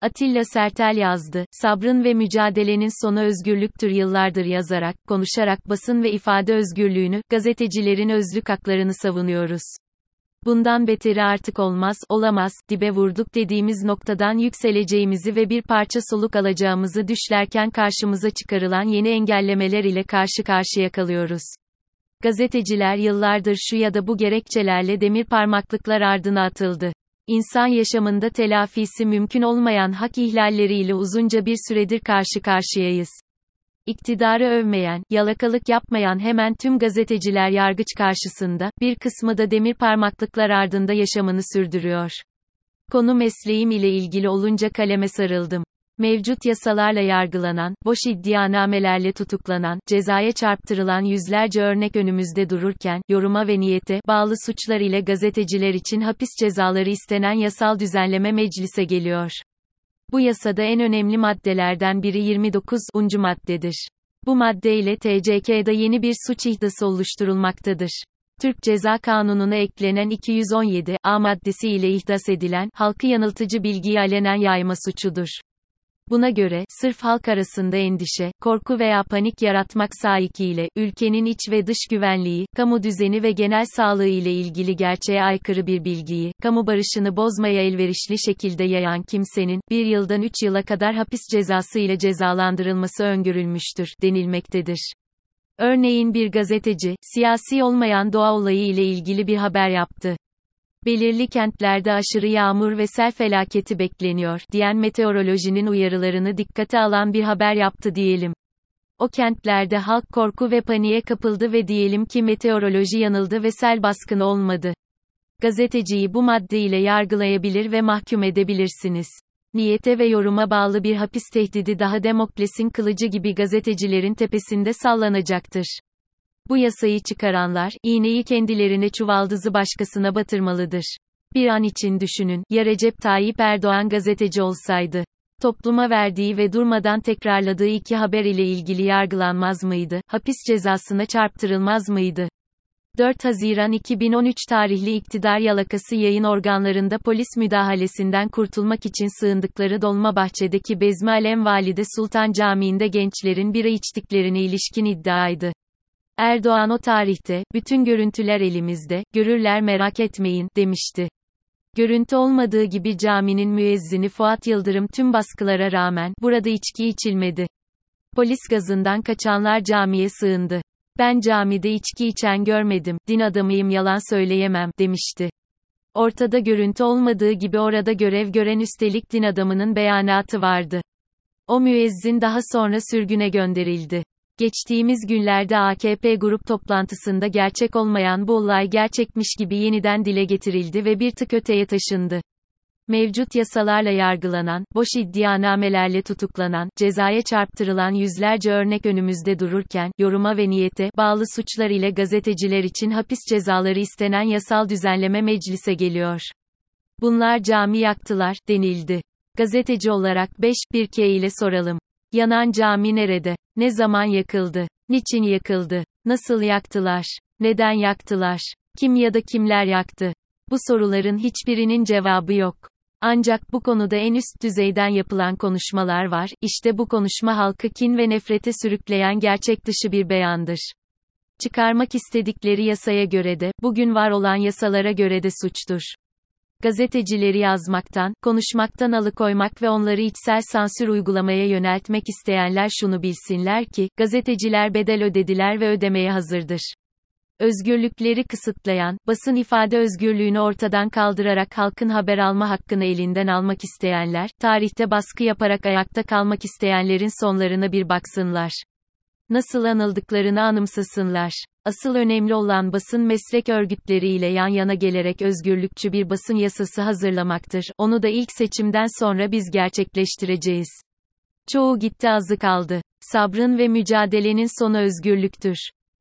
Atilla Sertel yazdı. Sabrın ve mücadelenin sonu özgürlüktür yıllardır yazarak, konuşarak basın ve ifade özgürlüğünü, gazetecilerin özlük haklarını savunuyoruz. Bundan beteri artık olmaz, olamaz, dibe vurduk dediğimiz noktadan yükseleceğimizi ve bir parça soluk alacağımızı düşlerken karşımıza çıkarılan yeni engellemeler ile karşı karşıya kalıyoruz. Gazeteciler yıllardır şu ya da bu gerekçelerle demir parmaklıklar ardına atıldı. İnsan yaşamında telafisi mümkün olmayan hak ihlalleriyle uzunca bir süredir karşı karşıyayız. İktidarı övmeyen, yalakalık yapmayan hemen tüm gazeteciler yargıç karşısında, bir kısmı da demir parmaklıklar ardında yaşamını sürdürüyor. Konu mesleğim ile ilgili olunca kaleme sarıldım. Mevcut yasalarla yargılanan, boş iddianamelerle tutuklanan, cezaya çarptırılan yüzlerce örnek önümüzde dururken, yoruma ve niyete bağlı suçlar ile gazeteciler için hapis cezaları istenen yasal düzenleme meclise geliyor. Bu yasada en önemli maddelerden biri 29. maddedir. Bu maddeyle TCK'da yeni bir suç ihdası oluşturulmaktadır. Türk Ceza Kanunu'na eklenen 217 A maddesi ile ihdas edilen, halkı yanıltıcı bilgiyi alenen yayma suçudur. Buna göre, sırf halk arasında endişe, korku veya panik yaratmak sahikiyle, ülkenin iç ve dış güvenliği, kamu düzeni ve genel sağlığı ile ilgili gerçeğe aykırı bir bilgiyi, kamu barışını bozmaya elverişli şekilde yayan kimsenin, bir yıldan üç yıla kadar hapis cezası ile cezalandırılması öngörülmüştür, denilmektedir. Örneğin bir gazeteci, siyasi olmayan doğa olayı ile ilgili bir haber yaptı belirli kentlerde aşırı yağmur ve sel felaketi bekleniyor, diyen meteorolojinin uyarılarını dikkate alan bir haber yaptı diyelim. O kentlerde halk korku ve paniğe kapıldı ve diyelim ki meteoroloji yanıldı ve sel baskını olmadı. Gazeteciyi bu madde ile yargılayabilir ve mahkum edebilirsiniz. Niyete ve yoruma bağlı bir hapis tehdidi daha Demokles'in kılıcı gibi gazetecilerin tepesinde sallanacaktır. Bu yasayı çıkaranlar, iğneyi kendilerine çuvaldızı başkasına batırmalıdır. Bir an için düşünün, ya Recep Tayyip Erdoğan gazeteci olsaydı, topluma verdiği ve durmadan tekrarladığı iki haber ile ilgili yargılanmaz mıydı, hapis cezasına çarptırılmaz mıydı? 4 Haziran 2013 tarihli iktidar yalakası yayın organlarında polis müdahalesinden kurtulmak için sığındıkları Dolmabahçe'deki Bezmi Alem Valide Sultan Camii'nde gençlerin bira içtiklerine ilişkin iddiaydı. Erdoğan o tarihte, bütün görüntüler elimizde, görürler merak etmeyin, demişti. Görüntü olmadığı gibi caminin müezzini Fuat Yıldırım tüm baskılara rağmen, burada içki içilmedi. Polis gazından kaçanlar camiye sığındı. Ben camide içki içen görmedim, din adamıyım yalan söyleyemem, demişti. Ortada görüntü olmadığı gibi orada görev gören üstelik din adamının beyanatı vardı. O müezzin daha sonra sürgüne gönderildi. Geçtiğimiz günlerde AKP grup toplantısında gerçek olmayan bu olay gerçekmiş gibi yeniden dile getirildi ve bir tık öteye taşındı. Mevcut yasalarla yargılanan, boş iddianamelerle tutuklanan, cezaya çarptırılan yüzlerce örnek önümüzde dururken, yoruma ve niyete bağlı suçlar ile gazeteciler için hapis cezaları istenen yasal düzenleme meclise geliyor. Bunlar cami yaktılar, denildi. Gazeteci olarak 5, bir K ile soralım. Yanan cami nerede? Ne zaman yakıldı? Niçin yakıldı? Nasıl yaktılar? Neden yaktılar? Kim ya da kimler yaktı? Bu soruların hiçbirinin cevabı yok. Ancak bu konuda en üst düzeyden yapılan konuşmalar var, İşte bu konuşma halkı kin ve nefrete sürükleyen gerçek dışı bir beyandır. Çıkarmak istedikleri yasaya göre de, bugün var olan yasalara göre de suçtur. Gazetecileri yazmaktan, konuşmaktan alıkoymak ve onları içsel sansür uygulamaya yöneltmek isteyenler şunu bilsinler ki, gazeteciler bedel ödediler ve ödemeye hazırdır. Özgürlükleri kısıtlayan, basın ifade özgürlüğünü ortadan kaldırarak halkın haber alma hakkını elinden almak isteyenler, tarihte baskı yaparak ayakta kalmak isteyenlerin sonlarına bir baksınlar. Nasıl anıldıklarını anımsasınlar. Asıl önemli olan basın meslek örgütleriyle yan yana gelerek özgürlükçü bir basın yasası hazırlamaktır. Onu da ilk seçimden sonra biz gerçekleştireceğiz. Çoğu gitti azı kaldı. Sabrın ve mücadelenin sonu özgürlüktür.